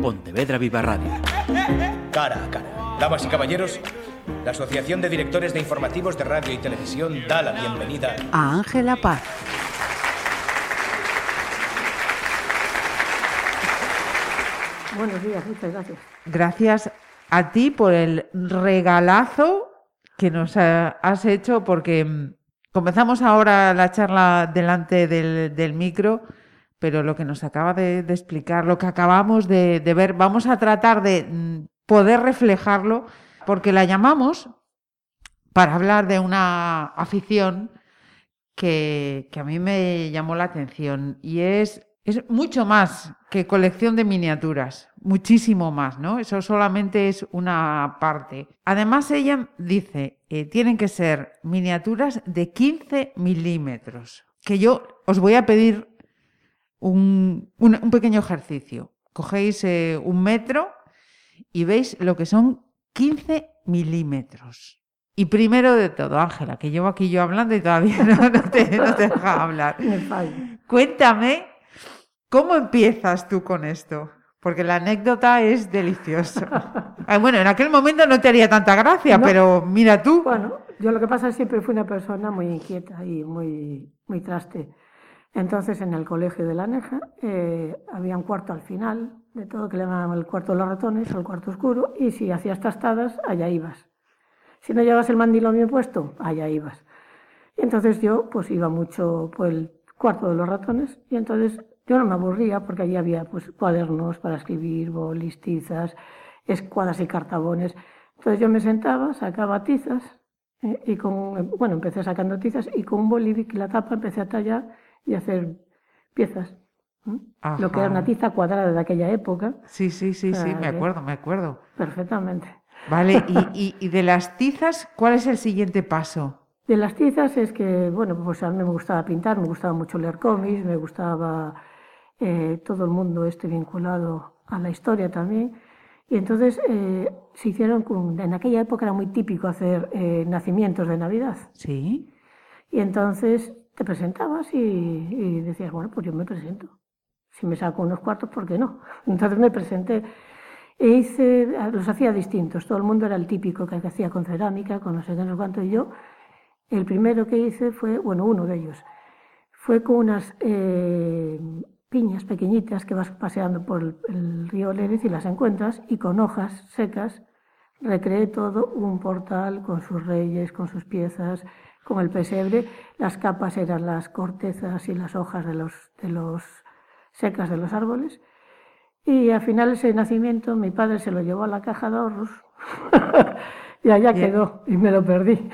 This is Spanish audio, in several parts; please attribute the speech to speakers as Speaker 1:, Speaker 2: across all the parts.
Speaker 1: Pontevedra Viva Radio.
Speaker 2: Cara a cara. Damas y caballeros, la Asociación de Directores de Informativos de Radio y Televisión da la bienvenida
Speaker 3: a Ángela Paz.
Speaker 4: Buenos días, muchas gracias.
Speaker 3: Gracias a ti por el regalazo que nos has hecho, porque mm, comenzamos ahora la charla delante del, micro, pero lo que nos acaba de, explicar, lo que acabamos de, ver, vamos a tratar de mm, poder reflejarlo, porque la llamamos para hablar de una afición que, a mí me llamó la atención y es es mucho más que colección de miniaturas, muchísimo más, ¿no? Eso solamente es una parte. Además, ella dice, eh, tienen que ser miniaturas de 15 milímetros, que yo os voy a pedir un, pequeño ejercicio. Cogéis eh, un metro y veis lo que son 15 milímetros. Y primero de todo, Ángela, que llevo aquí yo hablando y todavía no, te, no te deja hablar. Cuéntame ¿Cómo empiezas tú con esto? Porque la anécdota es deliciosa. Ah, bueno, en aquel momento no te haría tanta gracia, pero mira tú.
Speaker 4: Bueno, yo lo que pasa es que siempre fui una persona muy inquieta y muy, muy traste. Entonces, en el colegio de la Neja eh, había un cuarto al final de todo que le llamaban el cuarto de los ratones, el cuarto oscuro, y si hacías tastadas, allá ibas. Si no llevas el mandilón bien puesto, allá ibas. Y entonces yo, pues iba mucho por el cuarto de los ratones, y entonces yo no me aburría porque allí había pues, cuadernos para escribir, bolis, tizas, escuadras y cartabones. Entonces yo me sentaba, sacaba tizas eh, y con, bueno, empecé sacando tizas y con un bolivic y la tapa empecé a tallar y hacer piezas. Lo que era una tiza cuadrada de aquella época.
Speaker 3: Sí, sí, sí, sí, me acuerdo, me acuerdo.
Speaker 4: Perfectamente.
Speaker 3: Vale, y, y de las tizas, ¿cuál es el siguiente paso?
Speaker 4: De las tizas es que, bueno, pues a mí me gustaba pintar, me gustaba mucho leer cómics, me gustaba eh, todo el mundo esté vinculado a la historia también. Y entonces eh, se hicieron, en aquella época era muy típico hacer eh, nacimientos de Navidad.
Speaker 3: Sí.
Speaker 4: Y entonces te presentabas y, decías, bueno, pues yo me presento. Si me saco unos cuartos, ¿por qué no? Entonces me presenté. E hice, los hacía distintos. Todo el mundo era el típico que hacía con cerámica, con no sé qué, no sé cuánto. Y yo, el primero que hice fue, bueno, uno de ellos, fue con unas piñas pequeñitas que vas paseando por el, río Lérez y las encuentras y con hojas secas recreé todo un portal con sus reyes, con sus piezas, con el pesebre. Las capas eran las cortezas y las hojas de los, de los secas de los árboles. Y al final ese nacimiento mi padre se lo llevó a la caja de ahorros y allá quedó y me lo perdí.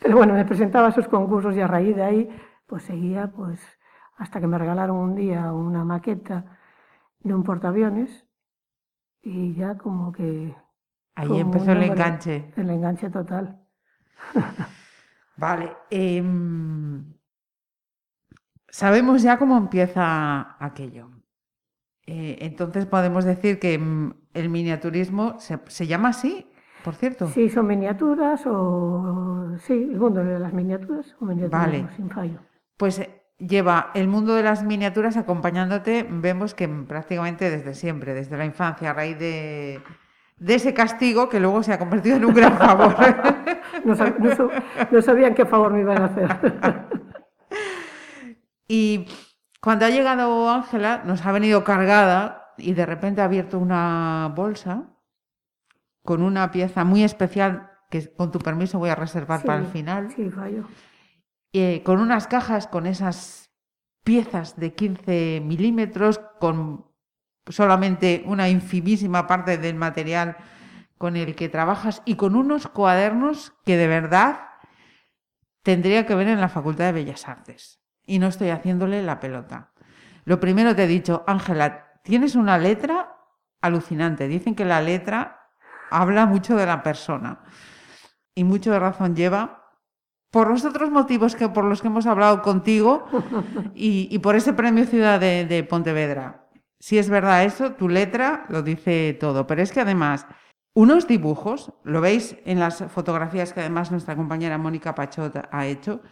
Speaker 4: Pero bueno, me presentaba a sus concursos y a raíz de ahí pues seguía pues hasta que me regalaron un día una maqueta de un portaaviones y ya como que...
Speaker 3: Ahí empezó el enganche.
Speaker 4: El enganche total.
Speaker 3: vale. Em, sabemos ya cómo empieza aquello. Eh, entonces podemos decir que mm, el miniaturismo se, llama así, por cierto.
Speaker 4: Sí, son miniaturas o... Sí, el mundo de las miniaturas o miniaturas sin fallo.
Speaker 3: Pues lleva el mundo de las miniaturas acompañándote, vemos que prácticamente desde siempre, desde la infancia, a raíz de, ese castigo que luego se ha convertido en un gran favor.
Speaker 4: no, sabían qué favor me iban a hacer.
Speaker 3: y cuando ha llegado Ángela, nos ha venido cargada y de repente ha abierto una bolsa con una pieza muy especial que con tu permiso voy a reservar para el final.
Speaker 4: Sí, fallo
Speaker 3: eh, con unas cajas con esas piezas de 15 milímetros, con solamente una infimísima parte del material con el que trabajas y con unos cuadernos que de verdad tendría que ver en la Facultad de Bellas Artes. Y no estoy haciéndole la pelota. Lo primero te he dicho, Ángela, tienes una letra alucinante. Dicen que la letra habla mucho de la persona. Y mucho de razón lleva por los otros motivos que por los que hemos hablado contigo y, por ese premio Ciudad de, Pontevedra. Si es verdad eso, tu letra lo dice todo, pero es que además unos dibujos, lo veis en las fotografías que además nuestra compañera Mónica Pachot ha hecho,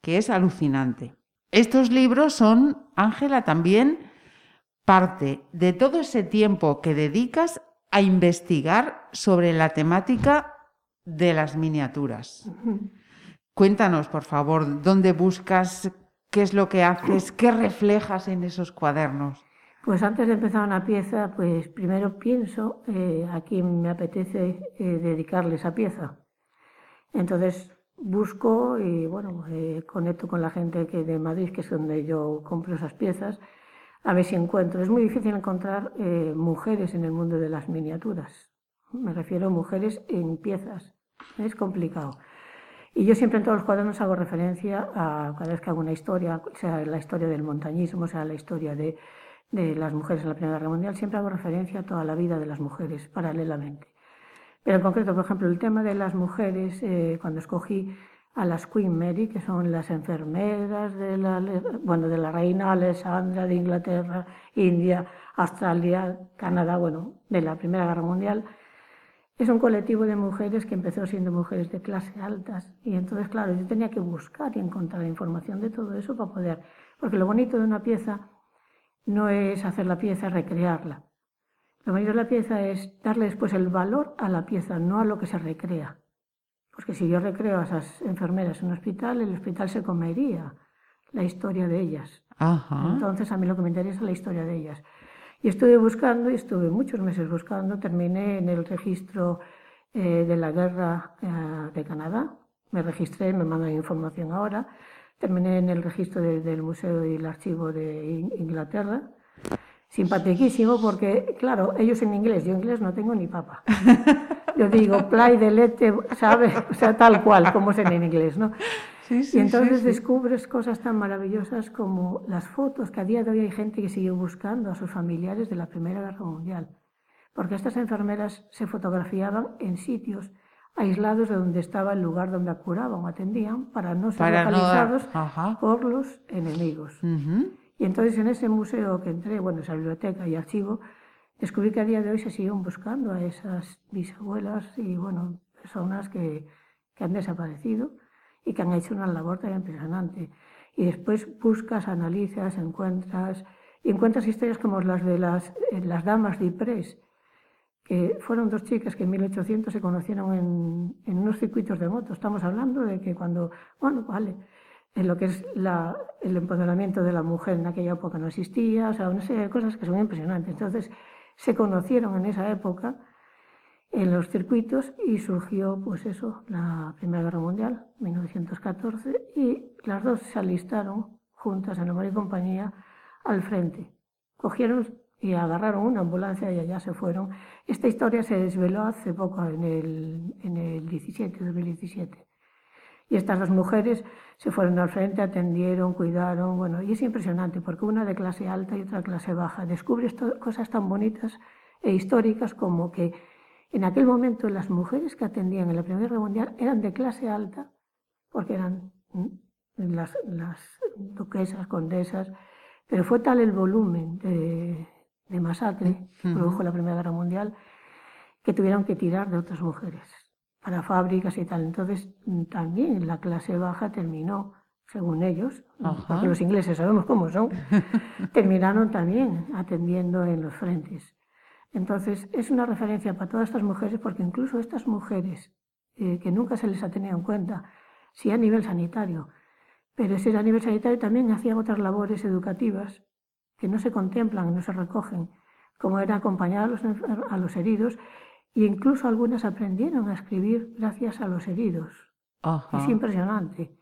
Speaker 3: que es alucinante. Estos libros son, Ángela, también parte de todo ese tiempo que dedicas a investigar sobre la temática de las miniaturas. Cuéntanos, por favor, dónde buscas, qué es lo que haces, qué reflejas en esos cuadernos.
Speaker 4: Pues antes de empezar una pieza, pues primero pienso eh, a quién me apetece eh, dedicarle esa pieza. Entonces busco y bueno, eh, conecto con la gente que de Madrid, que es donde yo compro esas piezas, a ver si encuentro. Es muy difícil encontrar mujeres en el mundo de las miniaturas. Me refiero a mujeres en piezas. Es complicado. Y yo siempre en todos los cuadernos hago referencia a cada vez que hago una historia, sea la historia del montañismo, sea la historia de, de las mujeres en la Primera Guerra Mundial, siempre hago referencia a toda la vida de las mujeres paralelamente. Pero en concreto, por ejemplo, el tema de las mujeres, eh, cuando escogí a las Queen Mary, que son las enfermeras de la, bueno, de la reina Alessandra de Inglaterra, India, Australia, Canadá, bueno, de la Primera Guerra Mundial, es un colectivo de mujeres que empezó siendo mujeres de clase altas. Y entonces, claro, yo tenía que buscar y encontrar información de todo eso para poder. Porque lo bonito de una pieza no es hacer la pieza, recrearla. Lo bonito de la pieza es darle después el valor a la pieza, no a lo que se recrea. Porque si yo recreo a esas enfermeras en un hospital, el hospital se comería la historia de ellas. Entonces a mí lo que me interesa es la historia de ellas. Y estuve buscando, y estuve muchos meses buscando, terminé en el registro eh, de la guerra eh, de Canadá, me registré, me mandan información ahora, terminé en el registro del Museo y el Archivo de Inglaterra, simpaticísimo porque, claro, ellos en inglés, yo en inglés no tengo ni papa. Yo digo, play de lete, ¿sabes? O sea, tal cual, como es en inglés, ¿no? Sí, sí, y entonces descubres cosas tan maravillosas como las fotos, que a día de hoy hay gente que sigue buscando a sus familiares de la Primera Guerra Mundial. Porque estas enfermeras se fotografiaban en sitios aislados de donde estaba el lugar donde curaban o atendían para no ser localizados por los enemigos. Y entonces en ese museo que entré, bueno, esa biblioteca y archivo, descubrí que a día de hoy se siguen buscando a esas bisabuelas y, bueno, personas que, que han desaparecido y que han hecho una labor tan impresionante. Y después buscas, analizas, encuentras, y encuentras historias como las de las, eh, las damas de que fueron dos chicas que en 1800 se conocieron en, en unos circuitos de moto. Estamos hablando de que cuando, bueno, vale, en lo que es la, el empoderamiento de la mujer en aquella época no existía, o sea, una serie de cosas que son impresionantes. Entonces, se conocieron en esa época en los circuitos y surgió, pues eso, la Primera Guerra Mundial, 1914, y las dos se alistaron juntas en la y compañía al frente. Cogieron y agarraron una ambulancia y allá se fueron. Esta historia se desveló hace poco, en el, en el 17, 2017. Y estas dos mujeres se fueron al frente, atendieron, cuidaron, bueno, y es impresionante porque una de clase alta y otra de clase baja. Descubres cosas tan bonitas e históricas como que en aquel momento las mujeres que atendían en la Primera Guerra Mundial eran de clase alta, porque eran las, las duquesas, condesas, pero fue tal el volumen de, de masacre que produjo la Primera Guerra Mundial que tuvieron que tirar de otras mujeres para fábricas y tal. Entonces también la clase baja terminó, según ellos, porque los ingleses sabemos cómo son, terminaron también atendiendo en los frentes. Entonces es una referencia para todas estas mujeres porque incluso estas mujeres, eh, que nunca se les ha tenido en cuenta, sí a nivel sanitario, pero si a nivel sanitario también hacían otras labores educativas que no se contemplan, no se recogen, como era acompañar a los, a los heridos y incluso algunas aprendieron a escribir gracias a los heridos. Es impresionante.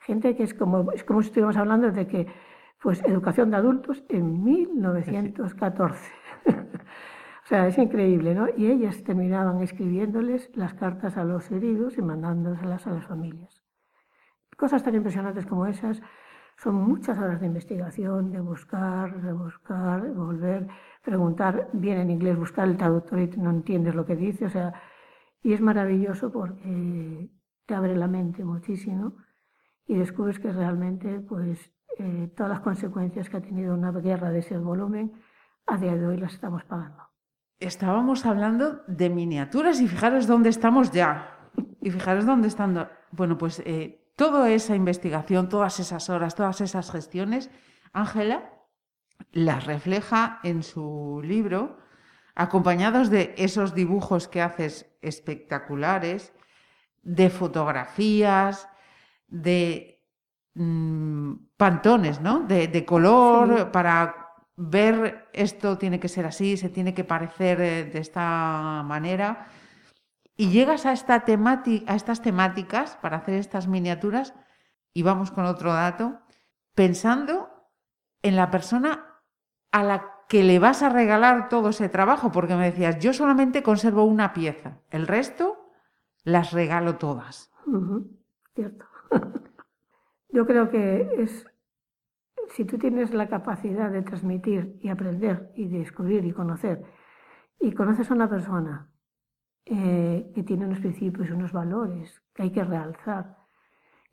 Speaker 4: Gente que es como, es como si estuviéramos hablando de que, pues, educación de adultos en 1914. o sea, es increíble, ¿no? Y ellas terminaban escribiéndoles las cartas a los heridos y mandándoselas a las familias. Cosas tan impresionantes como esas son muchas horas de investigación, de buscar, de buscar, de volver preguntar bien en inglés, buscar el traductor y no entiendes lo que dice, o sea, y es maravilloso porque te abre la mente muchísimo y descubres que realmente, pues, eh, todas las consecuencias que ha tenido una guerra de ese volumen, a día de hoy las estamos pagando.
Speaker 3: Estábamos hablando de miniaturas y fijaros dónde estamos ya. Y fijaros dónde están. Bueno, pues eh, toda esa investigación, todas esas horas, todas esas gestiones, Ángela, las refleja en su libro, acompañados de esos dibujos que haces espectaculares, de fotografías, de mm, pantones, ¿no? De, color para ver esto tiene que ser así, se tiene que parecer eh, de esta manera. Y llegas a, esta a estas temáticas para hacer estas miniaturas, y vamos con otro dato, pensando en la persona a la que le vas a regalar todo ese trabajo, porque me decías, yo solamente conservo una pieza, el resto las regalo todas.
Speaker 4: Cierto. yo creo que es, si tú tienes la capacidad de transmitir y aprender y descubrir y conocer, y conoces a una persona eh, que tiene unos principios y unos valores que hay que realzar,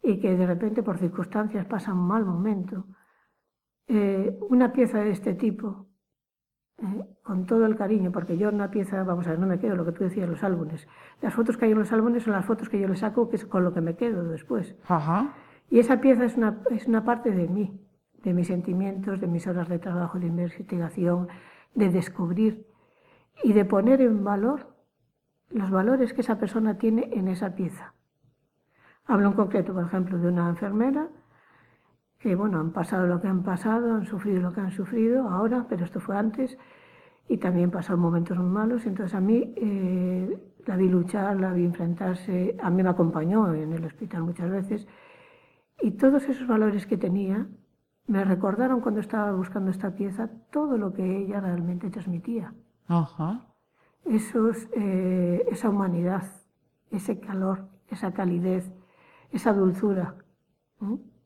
Speaker 4: y que de repente por circunstancias pasa un mal momento, eh, una pieza de este tipo, eh, con todo el cariño, porque yo una pieza, vamos a ver, no me quedo lo que tú decías, los álbumes. Las fotos que hay en los álbumes son las fotos que yo le saco, que es con lo que me quedo después. Y esa pieza es una, es una parte de mí, de mis sentimientos, de mis horas de trabajo, de investigación, de descubrir y de poner en valor los valores que esa persona tiene en esa pieza. Hablo en concreto, por ejemplo, de una enfermera que, bueno, han pasado lo que han pasado, han sufrido lo que han sufrido ahora, pero esto fue antes, y también pasaron momentos muy malos. Entonces a mí eh, la vi luchar, la vi enfrentarse, a mí me acompañó en el hospital muchas veces, y todos esos valores que tenía me recordaron cuando estaba buscando esta pieza todo lo que ella realmente transmitía.
Speaker 3: Ajá.
Speaker 4: Esos, eh, esa humanidad, ese calor, esa calidez, esa dulzura,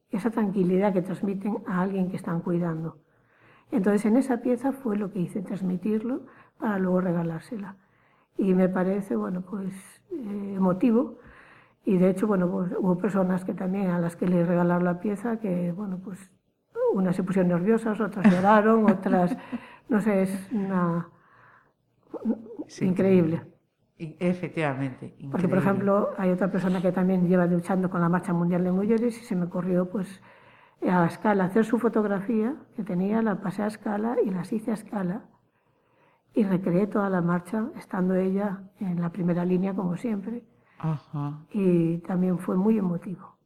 Speaker 4: esa tranquilidad que transmiten a alguien que están cuidando. Entonces en esa pieza fue lo que hice, transmitirlo para luego regalársela. Y me parece, bueno, pues eh, emotivo. Y de hecho, bueno, pues, hubo personas que también a las que le regalaron la pieza que, bueno, pues unas se pusieron nerviosas, otras lloraron, otras, no sé, es una... increíble.
Speaker 3: Efectivamente.
Speaker 4: Porque, por ejemplo, hay otra persona que también lleva luchando con la Marcha Mundial de Mujeres y se me ocurrió, pues, a escala, hacer su fotografía que tenía, la pasé a escala y las hice a escala y recreé toda la marcha, estando ella en la primera línea, como siempre. Y también fue muy emotivo.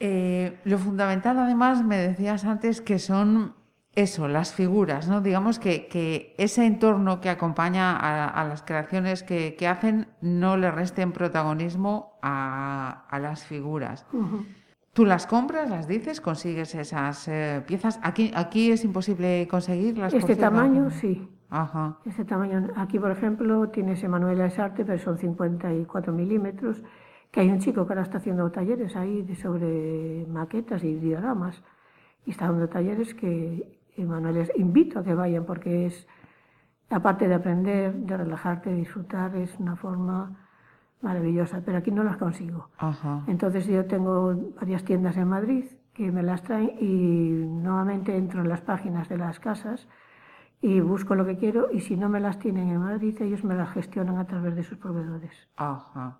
Speaker 3: Eh, lo fundamental, además, me decías antes que son eso, las figuras, ¿no? Digamos que, ese entorno que acompaña a, las creaciones que, hacen no le resten protagonismo a, las figuras. Tú las compras, las dices, consigues esas eh, piezas. Aquí, aquí es imposible conseguirlas.
Speaker 4: Este tamaño, sí. Ajá. Este tamaño. Aquí, por ejemplo, tienes Emanuela Esarte, pero son 54 milímetros. Que hay un chico que ahora está haciendo talleres ahí sobre maquetas y dioramas. Y está dando talleres que y Manuel, les invito a que vayan porque es, aparte de aprender, de relajarte, de disfrutar, es una forma maravillosa, pero aquí no las consigo. Entonces yo tengo varias tiendas en Madrid que me las traen y nuevamente entro en las páginas de las casas y busco lo que quiero y si no me las tienen en Madrid ellos me las gestionan a través de sus proveedores.
Speaker 3: Ajá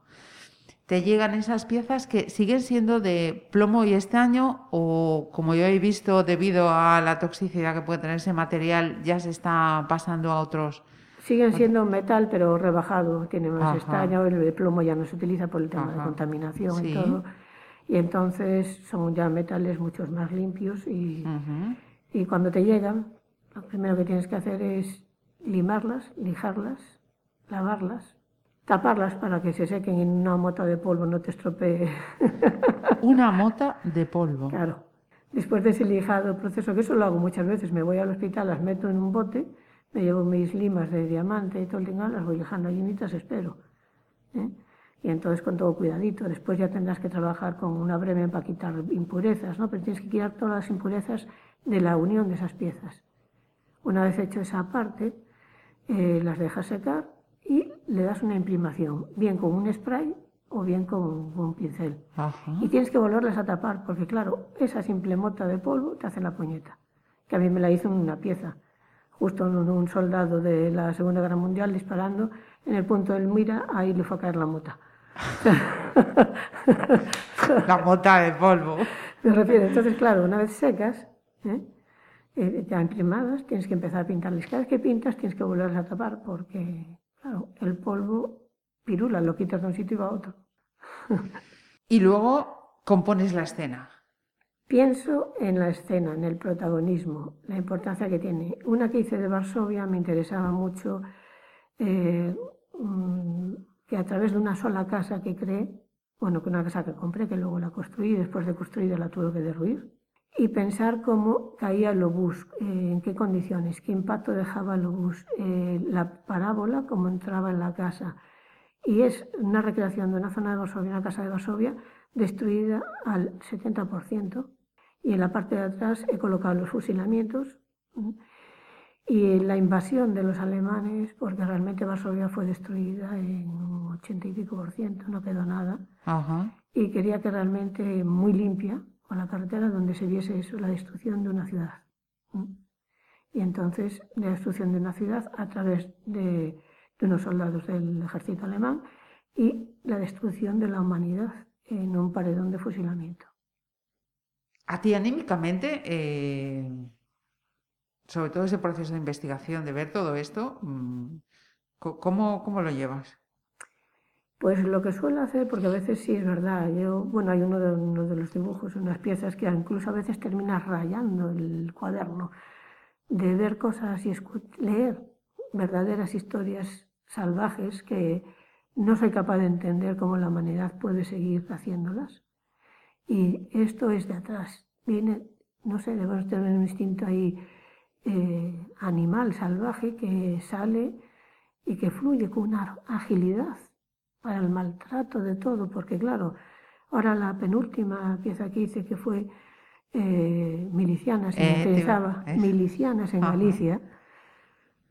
Speaker 3: te llegan esas piezas que siguen siendo de plomo y estaño o, como yo he visto, debido a la toxicidad que puede tener ese material, ya se está pasando a otros.
Speaker 4: Siguen siendo metal, pero rebajado, tiene más estaño, el plomo ya no se utiliza por el tema de contaminación y todo. Y entonces son ya metales muchos más limpios y, y cuando te llegan, lo primero que tienes que hacer es limarlas, lijarlas, lavarlas taparlas para que se sequen en una mota de polvo, no te estropee.
Speaker 3: una mota de polvo.
Speaker 4: Claro. Después de ese lijado proceso, que eso lo hago muchas veces, me voy al hospital, las meto en un bote, me llevo mis limas de diamante y todo el dinero, las voy lijando llenitas, espero. ¿eh? Y entonces con todo cuidadito, después ya tendrás que trabajar con una breve para quitar impurezas, ¿no? Pero tienes que quitar todas las impurezas de la unión de esas piezas. Una vez hecho esa parte, eh, las dejas secar y le das una imprimación, bien con un spray o bien con un pincel. Y tienes que volverlas a tapar, porque claro, esa simple mota de polvo te hace la puñeta, que a mí me la hizo una pieza, justo en un soldado de la Segunda Guerra Mundial disparando, en el punto del mira, ahí le fue a caer la mota.
Speaker 3: la mota de polvo.
Speaker 4: Me refiero, entonces claro, una vez secas, ¿eh? eh, ya imprimadas, tienes que empezar a pintarlas. Cada vez que pintas tienes que volverlas a tapar porque, claro, el polvo pirula, lo quitas de un sitio y va a otro.
Speaker 3: y luego compones la escena.
Speaker 4: Pienso en la escena, en el protagonismo, la importancia que tiene. Una que hice de Varsovia me interesaba mucho eh, mm, que a través de una sola casa que creé, bueno, que una casa que compré, que luego la construí, después de construida la tuve que derruir, y pensar cómo caía el obús, eh, en qué condiciones, qué impacto dejaba el obús, eh, la parábola, cómo entraba en la casa. Y es una recreación de una zona de Varsovia, una casa de Varsovia, destruida al 70%, y en la parte de atrás he colocado los fusilamientos y la invasión de los alemanes, porque realmente Varsovia fue destruida en un 80 y pico por ciento, no quedó nada. Y quería que realmente muy limpia, con la carretera donde se viese eso, la destrucción de una ciudad. Y entonces, la destrucción de una ciudad a través de, de unos soldados del ejército alemán y la destrucción de la humanidad en un paredón de fusilamiento.
Speaker 3: A ti anímicamente, eh, sobre todo ese proceso de investigación, de ver todo esto, mm, ¿cómo, cómo lo llevas?
Speaker 4: Pues lo que suelo hacer, porque a veces sí es verdad, yo, bueno, hay uno de, uno de los dibujos, unas piezas que incluso a veces terminas rayando el cuaderno, de ver cosas y leer verdaderas historias salvajes que no soy capaz de entender cómo la humanidad puede seguir haciéndolas. Y esto es de atrás. Viene, no sé, debemos tener un instinto ahí eh, animal, salvaje, que sale y que fluye con una agilidad para el maltrato de todo, porque claro, ahora la penúltima pieza que hice, que fue eh, milicianas, eh, milicianas en Galicia,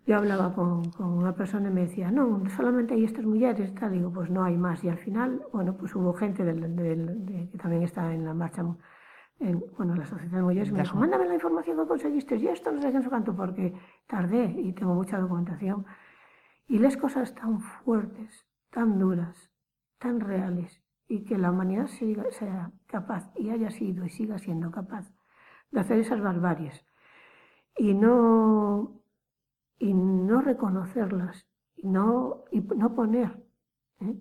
Speaker 4: yo hablaba con, con, una persona y me decía, no, solamente hay estas mujeres, tal, digo, pues no hay más. Y al final, bueno, pues hubo gente del, del, que también está en la marcha, en, bueno, la Asociación de Mujeres, me dijo, mándame la información que conseguiste, y esto no sé qué, no canto, porque tardé y tengo mucha documentación. Y les cosas tan fuertes, tan duras, tan reales, y que la humanidad sea capaz, y haya sido y siga siendo capaz, de hacer esas barbaries. Y no y no reconocerlas y no, y no poner ¿eh?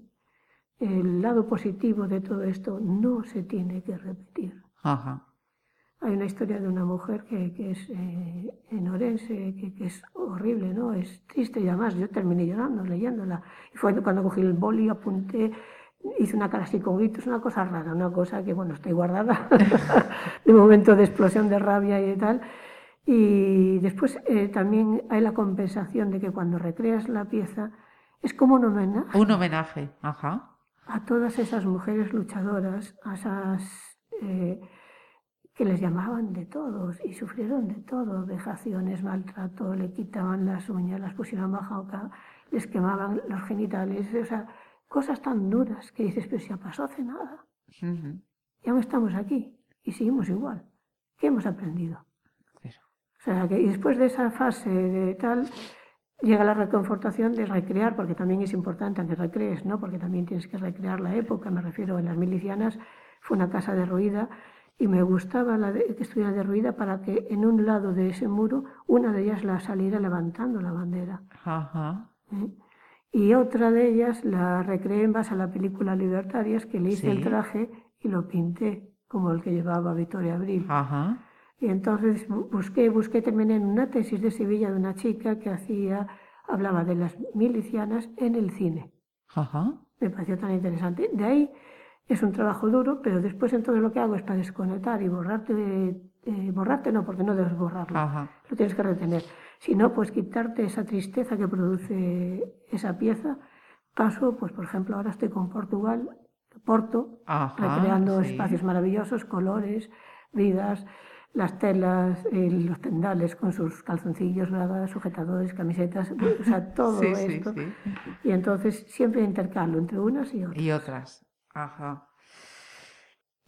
Speaker 4: el lado positivo de todo esto no se tiene que repetir. Hay una historia de una mujer que, que es eh, en Orense, que, que, es horrible, ¿no? Es triste y además yo terminé llorando leyéndola. Y fue cuando cogí el boli, apunté, hice una cara así con gritos, una cosa rara, una cosa que, bueno, estoy guardada de momento de explosión de rabia y de tal. Y después eh, también hay la compensación de que cuando recreas la pieza es como un homenaje.
Speaker 3: Un homenaje, ajá.
Speaker 4: A todas esas mujeres luchadoras, a esas eh, que les llamaban de todos y sufrieron de todo, vejaciones, maltrato, le quitaban las uñas, las pusieron bajo les quemaban los genitales, o sea, cosas tan duras que dices, pero si ya pasó hace nada. Y aún estamos aquí y seguimos igual. ¿Qué hemos aprendido? sea, que, después de esa fase de tal, llega la reconfortación de recrear, porque también es importante que recrees, ¿no? porque también tienes que recrear la época, me refiero a las milicianas, fue una casa derruida y me gustaba la que estuviera derruida para que en un lado de ese muro una de ellas la saliera levantando la bandera. ¿Eh? Y otra de ellas la recreé en base a la película Libertarias, que le hice el traje y lo pinté como el que llevaba Victoria Abril. Ajá. Y entonces busqué, busqué también en una tesis de Sevilla de una chica que hacía, hablaba de las milicianas en el cine. Ajá. Me pareció tan interesante. De ahí es un trabajo duro, pero después entonces lo que hago es para desconectar y borrarte, eh, borrarte no, porque no debes borrarlo, Ajá. lo tienes que retener. Si no, pues quitarte esa tristeza que produce esa pieza. Paso, pues por ejemplo, ahora estoy con Portugal, Porto, recreando espacios maravillosos, colores, vidas las telas, los tendales con sus calzoncillos, sujetadores, camisetas, o sea, todo esto. Y entonces siempre intercalo entre unas y otras.
Speaker 3: Y otras, ajá.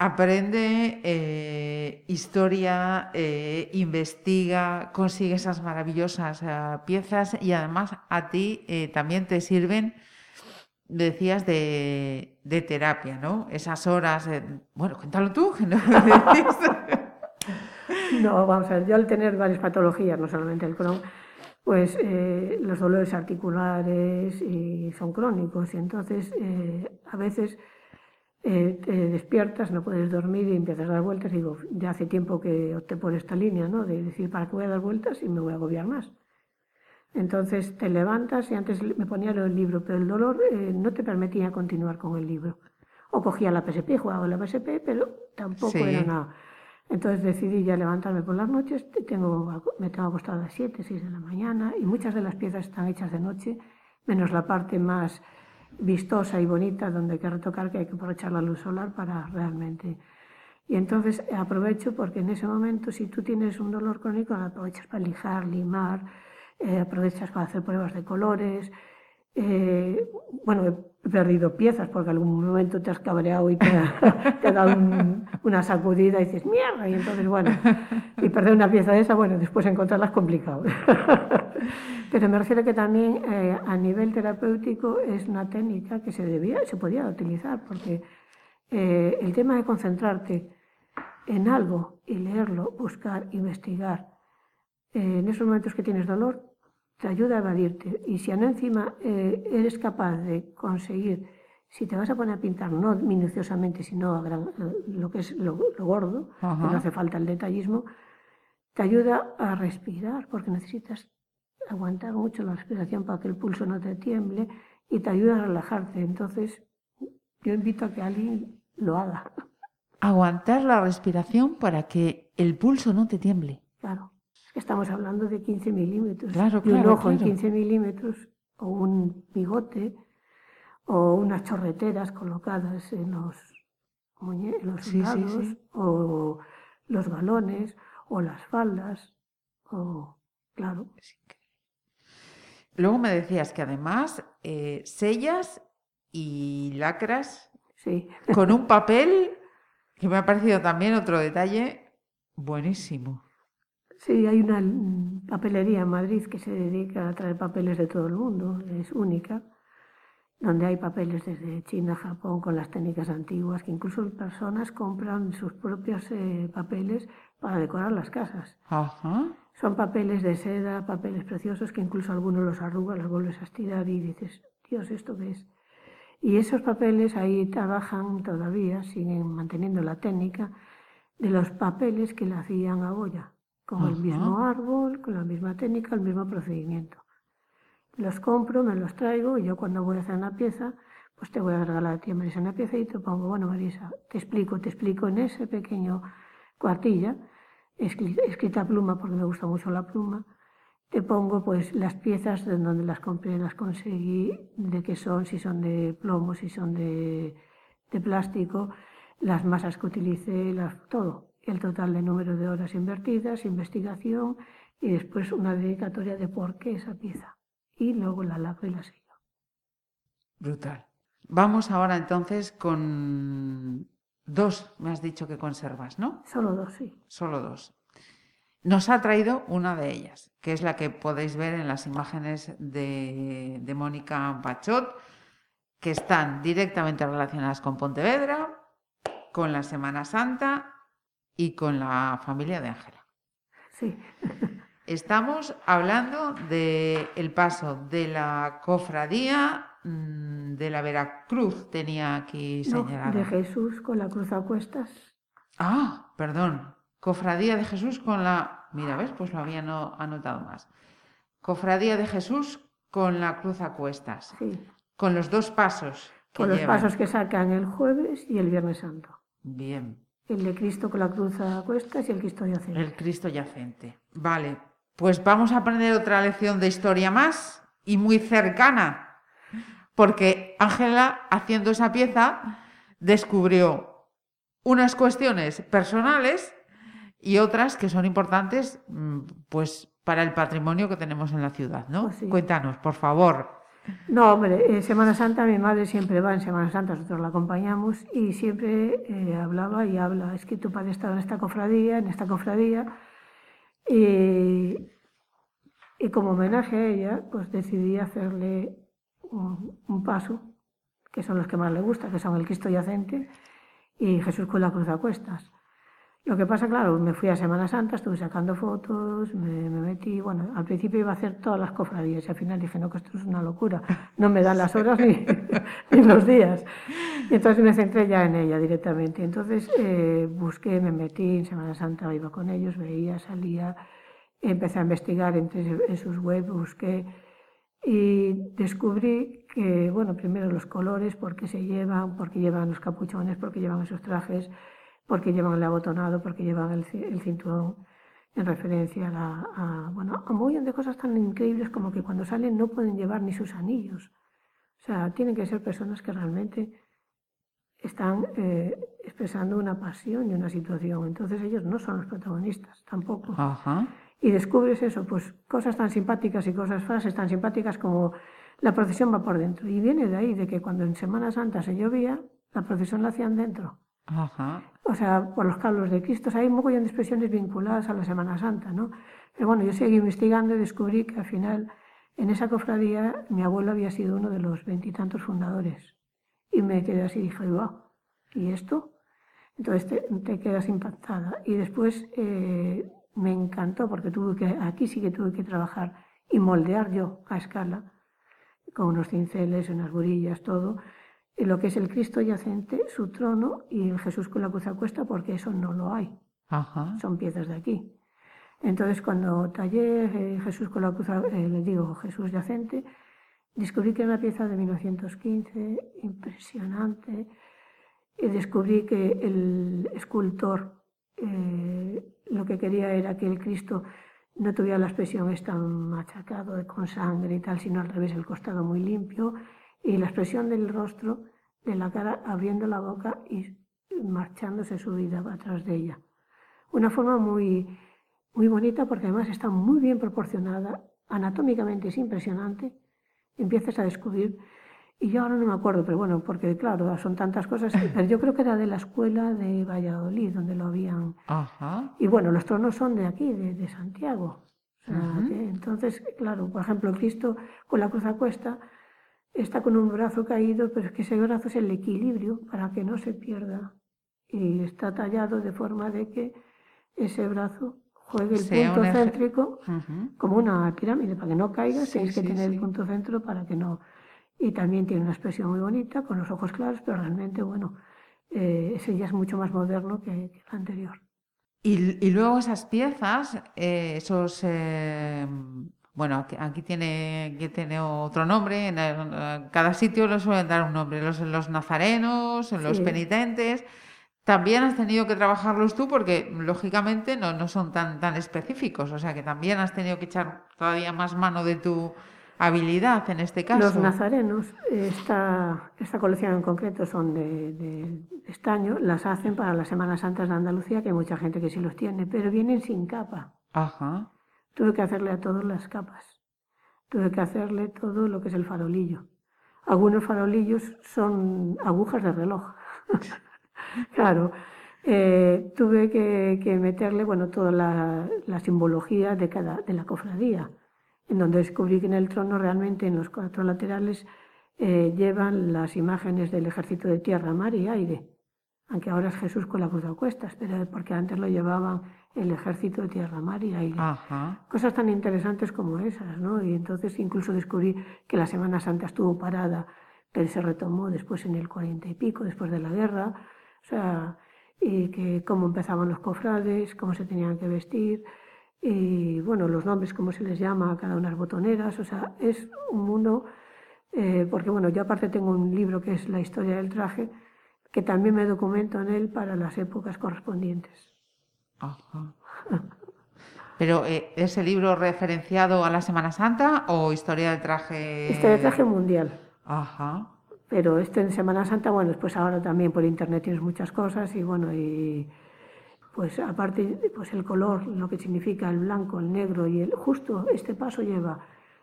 Speaker 3: Aprende eh, historia, eh, investiga, consigue esas maravillosas eh, piezas y además a ti también te sirven, decías, de, de terapia, ¿no? Esas horas, bueno, cuéntalo tú, ¿no?
Speaker 4: No, vamos a ver, yo al tener varias patologías, no solamente el Crohn, pues los dolores articulares y son crónicos y entonces a veces eh, te despiertas, no puedes dormir y empiezas a dar vueltas. Digo, ya hace tiempo que opté por esta línea, ¿no? De decir, ¿para qué voy a dar vueltas y me voy a agobiar más? Entonces te levantas y antes me ponía el libro, pero el dolor no te permitía continuar con el libro. O cogía la PSP, jugaba la PSP, pero tampoco era nada. Entonces decidí ya levantarme por las noches, tengo, me tengo acostado a las 7, 6 de la mañana y muchas de las piezas están hechas de noche, menos la parte más vistosa y bonita donde hay que retocar, que hay que aprovechar la luz solar para realmente... Y entonces aprovecho porque en ese momento si tú tienes un dolor crónico, aprovechas para lijar, limar, eh, aprovechas para hacer pruebas de colores, eh, bueno, perdido piezas porque algún momento te has cabreado y te ha, dado una sacudida y dices, mierda, y entonces, bueno, y perder una pieza de esa, bueno, después encontrarla es complicado. Pero me refiero que también eh, a nivel terapéutico es una técnica que se debía, se podía utilizar, porque eh, el tema de concentrarte en algo y leerlo, buscar, investigar, en esos momentos que tienes dolor, te ayuda a evadirte. Y si encima eh, eres capaz de conseguir, si te vas a poner a pintar, no minuciosamente, sino a lo que es lo, gordo, no hace falta el detallismo, te ayuda a respirar, porque necesitas aguantar mucho la respiración para que el pulso no te tiemble y te ayuda a relajarte. Entonces, yo invito a que alguien lo haga.
Speaker 3: Aguantar la respiración para que el pulso no te tiemble.
Speaker 4: Claro. Estamos hablando de 15 milímetros.
Speaker 3: Claro,
Speaker 4: y
Speaker 3: un
Speaker 4: ojo en 15 milímetros, o un bigote, o unas chorreteras colocadas en los, los o los galones, o las faldas, o claro.
Speaker 3: Luego me decías que además eh, sellas y lacras
Speaker 4: sí.
Speaker 3: con un papel que me ha parecido también otro detalle buenísimo.
Speaker 4: Sí, hay una papelería en Madrid que se dedica a traer papeles de todo el mundo, es única, donde hay papeles desde China, Japón, con las técnicas antiguas, que incluso personas compran sus propios eh, papeles para decorar las casas. Son papeles de seda, papeles preciosos, que incluso algunos los arrugas, los vuelves a estirar y dices, Dios, ¿esto qué es? Y esos papeles ahí trabajan todavía, siguen manteniendo la técnica de los papeles que le hacían a Goya con el mismo árbol, con la misma técnica, el mismo procedimiento. Los compro, me los traigo y yo cuando voy a hacer una pieza, pues te voy a regalar a ti, Marisa, una pieza y te pongo, bueno, Marisa, te explico, te explico en ese pequeño cuartilla, escrita pluma porque me gusta mucho la pluma, te pongo pues las piezas de donde las compré, las conseguí, de qué son, si son de plomo, si son de, de plástico, las masas que utilicé, las, todo el total de número de horas invertidas, investigación y después una dedicatoria de por qué esa pieza. Y luego la lavo y la sello.
Speaker 3: Brutal. Vamos ahora entonces con dos, me has dicho que conservas, ¿no?
Speaker 4: Solo dos, sí.
Speaker 3: Solo dos. Nos ha traído una de ellas, que es la que podéis ver en las imágenes de, de Mónica Pachot, que están directamente relacionadas con Pontevedra, con la Semana Santa y con la familia de Ángela.
Speaker 4: Sí.
Speaker 3: Estamos hablando del el paso de la cofradía mm, de la Veracruz, tenía aquí señalado.
Speaker 4: de Jesús con la cruz a cuestas.
Speaker 3: Ah, perdón. Cofradía de Jesús con la... Mira, ¿ves? Pues lo había no, anotado más. Cofradía de Jesús con la cruz a cuestas.
Speaker 4: Sí.
Speaker 3: Con los dos pasos.
Speaker 4: Que con los pasos que sacan el jueves y el Viernes Santo.
Speaker 3: Bien.
Speaker 4: El de Cristo con la cruz a cuestas y el Cristo yacente.
Speaker 3: El Cristo yacente. Vale, pues vamos a aprender otra lección de historia más y muy cercana, porque Ángela, haciendo esa pieza, descubrió unas cuestiones personales y otras que son importantes mm, pues para el patrimonio que tenemos en la ciudad, ¿no?
Speaker 4: Pues
Speaker 3: Cuéntanos, por favor.
Speaker 4: No, hombre, Semana Santa mi madre siempre va en Semana Santa, nosotros la acompañamos y siempre eh, hablaba y habla, es que tu padre estaba en esta cofradía, en esta cofradía, y, como homenaje a ella, pues decidí hacerle un, paso, que son los que más le gusta, que son el Cristo yacente y Jesús con la cruz a cuestas. Lo que pasa, claro, me fui a Semana Santa, estuve sacando fotos, me, metí, bueno, al principio iba a hacer todas las cofradías y al final dije, no, que esto es una locura, no me dan las horas ni, los días. Entonces me centré ya en ella directamente. Entonces eh, busqué, me metí en Semana Santa, iba con ellos, veía, salía, empecé a investigar entre, en sus webs, busqué y descubrí que, bueno, primero los colores, por qué se llevan, por qué llevan los capuchones, por qué llevan esos trajes, porque llevan el abotonado, porque llevan el, cinturón, en referencia a, bueno, a un de cosas tan increíbles como que cuando salen no pueden llevar ni sus anillos. O sea, tienen que ser personas que realmente están eh, expresando una pasión y una situación. Entonces ellos no son los protagonistas tampoco. Y descubres eso, pues cosas tan simpáticas y cosas frases tan simpáticas como la procesión va por dentro. Y viene de ahí, de que cuando en Semana Santa se llovía, la procesión la hacían dentro. O sea, por los cablos de Cristo. hay un montón de expresiones vinculadas a la Semana Santa, ¿no? Pero bueno, yo seguí investigando y descubrí que al final, en esa cofradía, mi abuelo había sido uno de los veintitantos fundadores. Y me quedé así y dije, wow, ¿y esto? Entonces te, quedas impactada. Y después eh, me encantó porque tuve que, aquí sí que tuve que trabajar y moldear yo a escala, con unos cinceles, unas burillas, todo lo que es el Cristo yacente, su trono y el Jesús con la cruz a cuesta, porque eso no lo hay. Son piezas de aquí. Entonces, cuando tallé eh, Jesús con la cruz, eh, le digo Jesús yacente, descubrí que era una pieza de 1915 impresionante. Y descubrí que el escultor eh, lo que quería era que el Cristo no tuviera la expresión esta machacado con sangre y tal, sino al revés, el costado muy limpio y la expresión del rostro, de la cara abriendo la boca y marchándose su vida atrás de ella. Una forma muy, muy bonita porque además está muy bien proporcionada, anatómicamente es impresionante, empiezas a descubrir, y yo ahora no me acuerdo, pero bueno, porque claro, son tantas cosas, pero yo creo que era de la escuela de Valladolid, donde lo habían. Y bueno, los tronos son de aquí, de, Santiago. entonces, claro, por ejemplo, Cristo con la cruz a cuesta, está con un brazo caído, pero es que ese brazo es el equilibrio para que no se pierda. Y está tallado de forma de que ese brazo juegue el punto céntrico como una pirámide, para que no caiga, tienes que tener el punto centro para que no... Y también tiene una expresión muy bonita, con los ojos claros, pero realmente, bueno, eh, ese ya es mucho más moderno que, el anterior.
Speaker 3: Y, luego esas piezas, eh, esos eh, bueno, aquí, tiene, aquí tiene otro nombre, en, cada sitio le suelen dar un nombre, los, los nazarenos, los penitentes. También has tenido que trabajarlos tú porque lógicamente no, no son tan, tan específicos, o sea que también has tenido que echar todavía más mano de tu habilidad en este caso.
Speaker 4: Los nazarenos, esta, esta colección en concreto son de, de, estaño, las hacen para las Semanas Santas de Andalucía, que hay mucha gente que sí los tiene, pero vienen sin capa.
Speaker 3: Ajá.
Speaker 4: Tuve que hacerle a todas las capas. Tuve que hacerle todo lo que es el farolillo. Algunos farolillos son agujas de reloj. claro. Eh, tuve que, meterle bueno, toda la, simbología de, cada, de la cofradía, en donde descubrí que en el trono realmente en los cuatro laterales eh, llevan las imágenes del ejército de tierra, mar y aire, aunque ahora es Jesús con la cruz de cuestas, pero porque antes lo llevaban el ejército de tierra, mar y aire. Cosas tan interesantes como esas, ¿no? Y entonces incluso descubrí que la Semana Santa estuvo parada, pero se retomó después en el cuarenta y pico, después de la guerra, o sea, y que cómo empezaban los cofrades, cómo se tenían que vestir, y bueno, los nombres, cómo se les llama a cada una de las botoneras, o sea, es un mundo, eh, porque bueno, yo aparte tengo un libro que es La historia del traje, que también me documento en él para las épocas correspondientes.
Speaker 3: Ajá. Pero eh, ¿es el libro referenciado a la Semana Santa o historia del traje?
Speaker 4: Historia del traje mundial.
Speaker 3: Ajá.
Speaker 4: Pero este en Semana Santa, bueno, pues ahora también por internet tienes muchas cosas y bueno, y pues aparte, pues el color, lo que significa el blanco, el negro y el justo este paso lleva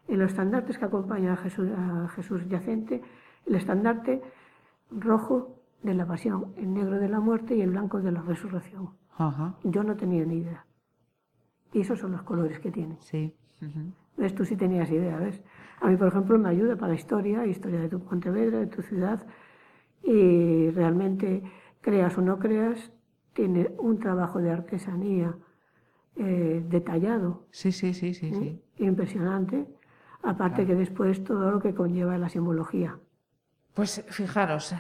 Speaker 4: en los estandartes que acompañan a Jesús, a Jesús yacente, el estandarte rojo de la pasión, el negro de la muerte y el blanco de la resurrección. Yo no tenía ni idea. Y esos son los colores que tiene.
Speaker 3: Sí.
Speaker 4: ¿Ves? Tú sí tenías idea, ¿ves? A mí, por ejemplo, me ayuda para la historia, historia de tu Pontevedra, de tu ciudad, y realmente, creas o no creas, tiene un trabajo de artesanía eh, detallado.
Speaker 3: Sí, sí, sí, sí,
Speaker 4: ¿eh? Impresionante. Aparte que después todo lo que conlleva la simbología.
Speaker 3: Pues fijaros,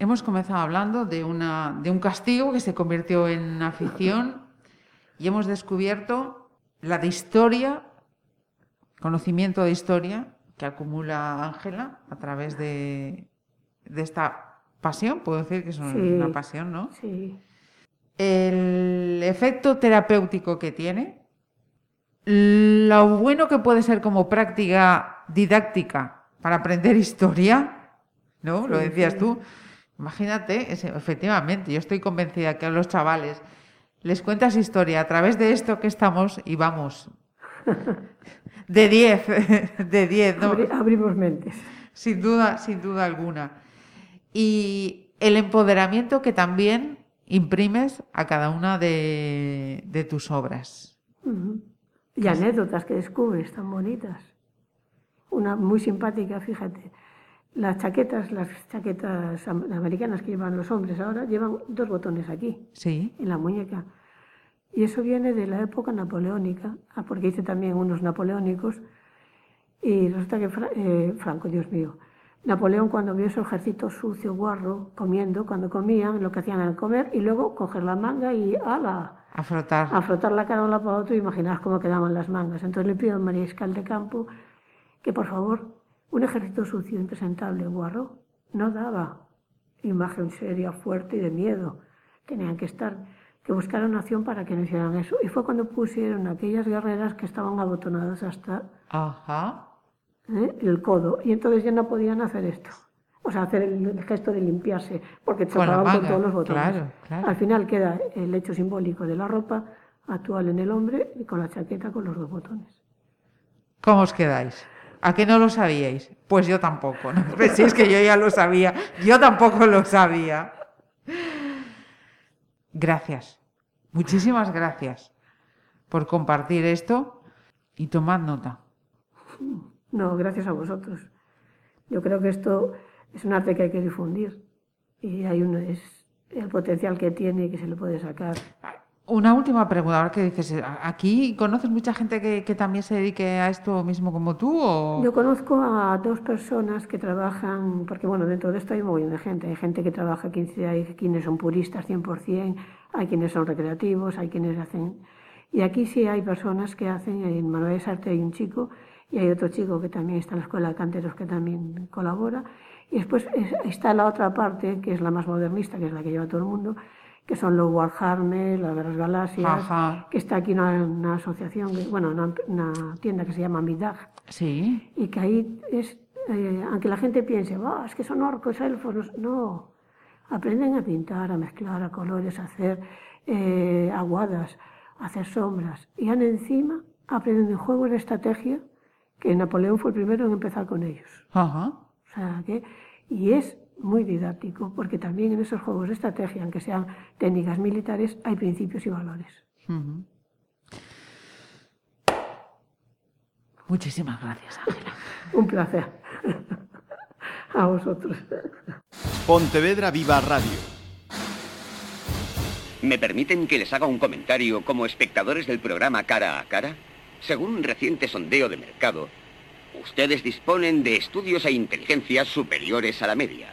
Speaker 3: hemos comenzado hablando de, una, de un castigo que se convirtió en afición y hemos descubierto la de historia, conocimiento de historia que acumula Ángela a través de, de esta pasión, puedo decir que es una pasión, ¿no?
Speaker 4: Sí.
Speaker 3: El efecto terapéutico que tiene, lo bueno que puede ser como práctica didáctica para aprender historia, ¿no? lo decías tú. Imagínate, efectivamente, yo estoy convencida que a los chavales les cuentas historia a través de esto que estamos y vamos. De 10, de 10, ¿no?
Speaker 4: abrimos mentes.
Speaker 3: Sin duda, sin duda alguna. Y el empoderamiento que también imprimes a cada una de, tus obras.
Speaker 4: Y anécdotas que descubres tan bonitas. Una muy simpática, fíjate. Las chaquetas, las chaquetas americanas que llevan los hombres ahora, llevan dos botones aquí,
Speaker 3: sí.
Speaker 4: en la muñeca. Y eso viene de la época napoleónica, ah, porque hice también unos napoleónicos. Y resulta que eh, Franco, Dios mío, Napoleón cuando vio su ejército sucio, guarro, comiendo, cuando comían, lo que hacían era comer y luego coger la manga y ala,
Speaker 3: a frotar.
Speaker 4: A frotar la cara de un lado para otro y imaginar cómo quedaban las mangas. Entonces le pido al mariscal de campo que por favor, un ejército sucio, impresentable, guarro, no daba imagen seria, fuerte y de miedo. Tenían que estar, que buscar una acción para que no hicieran eso. Y fue cuando pusieron aquellas guerreras que estaban abotonadas hasta
Speaker 3: Ajá.
Speaker 4: ¿eh? el codo. Y entonces ya no podían hacer esto. O sea, hacer el, gesto de limpiarse, porque chocaban con, todos los botones. Al final queda el hecho simbólico de la ropa actual en el hombre y con la chaqueta con los dos botones.
Speaker 3: ¿Cómo os quedáis? ¿A qué no lo sabíais? Pues yo tampoco. No penséis que yo ya lo sabía. Yo tampoco lo sabía. Gracias. Muchísimas gracias por compartir esto y tomad nota.
Speaker 4: No, gracias a vosotros. Yo creo que esto es un arte que hay que difundir y hay un, es el potencial que tiene y que se le puede sacar.
Speaker 3: Una última pregunta, ahora que dices, ¿aquí conoces mucha gente que, también se dedique a esto mismo como tú? O?
Speaker 4: Yo conozco a dos personas que trabajan, porque bueno, dentro de esto hay un montón de gente, hay gente que trabaja, hay quienes son puristas 100%, hay quienes son recreativos, hay quienes hacen... Y aquí sí hay personas que hacen, en Manuel Arte hay un chico y hay otro chico que también está en la Escuela de Canteros que también colabora. Y después está la otra parte, que es la más modernista, que es la que lleva todo el mundo, que son los Warhammer, las de las galaxias, que está aquí una, asociación, bueno, una, tienda que se llama Midag.
Speaker 3: Sí.
Speaker 4: Y que ahí es, eh, aunque la gente piense, es que son orcos, elfos, no, aprenden a pintar, a mezclar, a colores, a hacer eh, aguadas, a hacer sombras. Y han encima aprenden juegos de estrategia que Napoleón fue el primero en empezar con ellos.
Speaker 3: Ajá.
Speaker 4: O sea, que, y es muy didáctico, porque también en esos juegos de estrategia, aunque sean técnicas militares, hay principios y valores.
Speaker 3: Muchísimas gracias, Ángela.
Speaker 4: Un placer. A vosotros.
Speaker 1: Pontevedra Viva Radio.
Speaker 5: ¿Me permiten que les haga un comentario como espectadores del programa Cara a Cara? Según un reciente sondeo de mercado, ustedes disponen de estudios e inteligencias superiores a la media.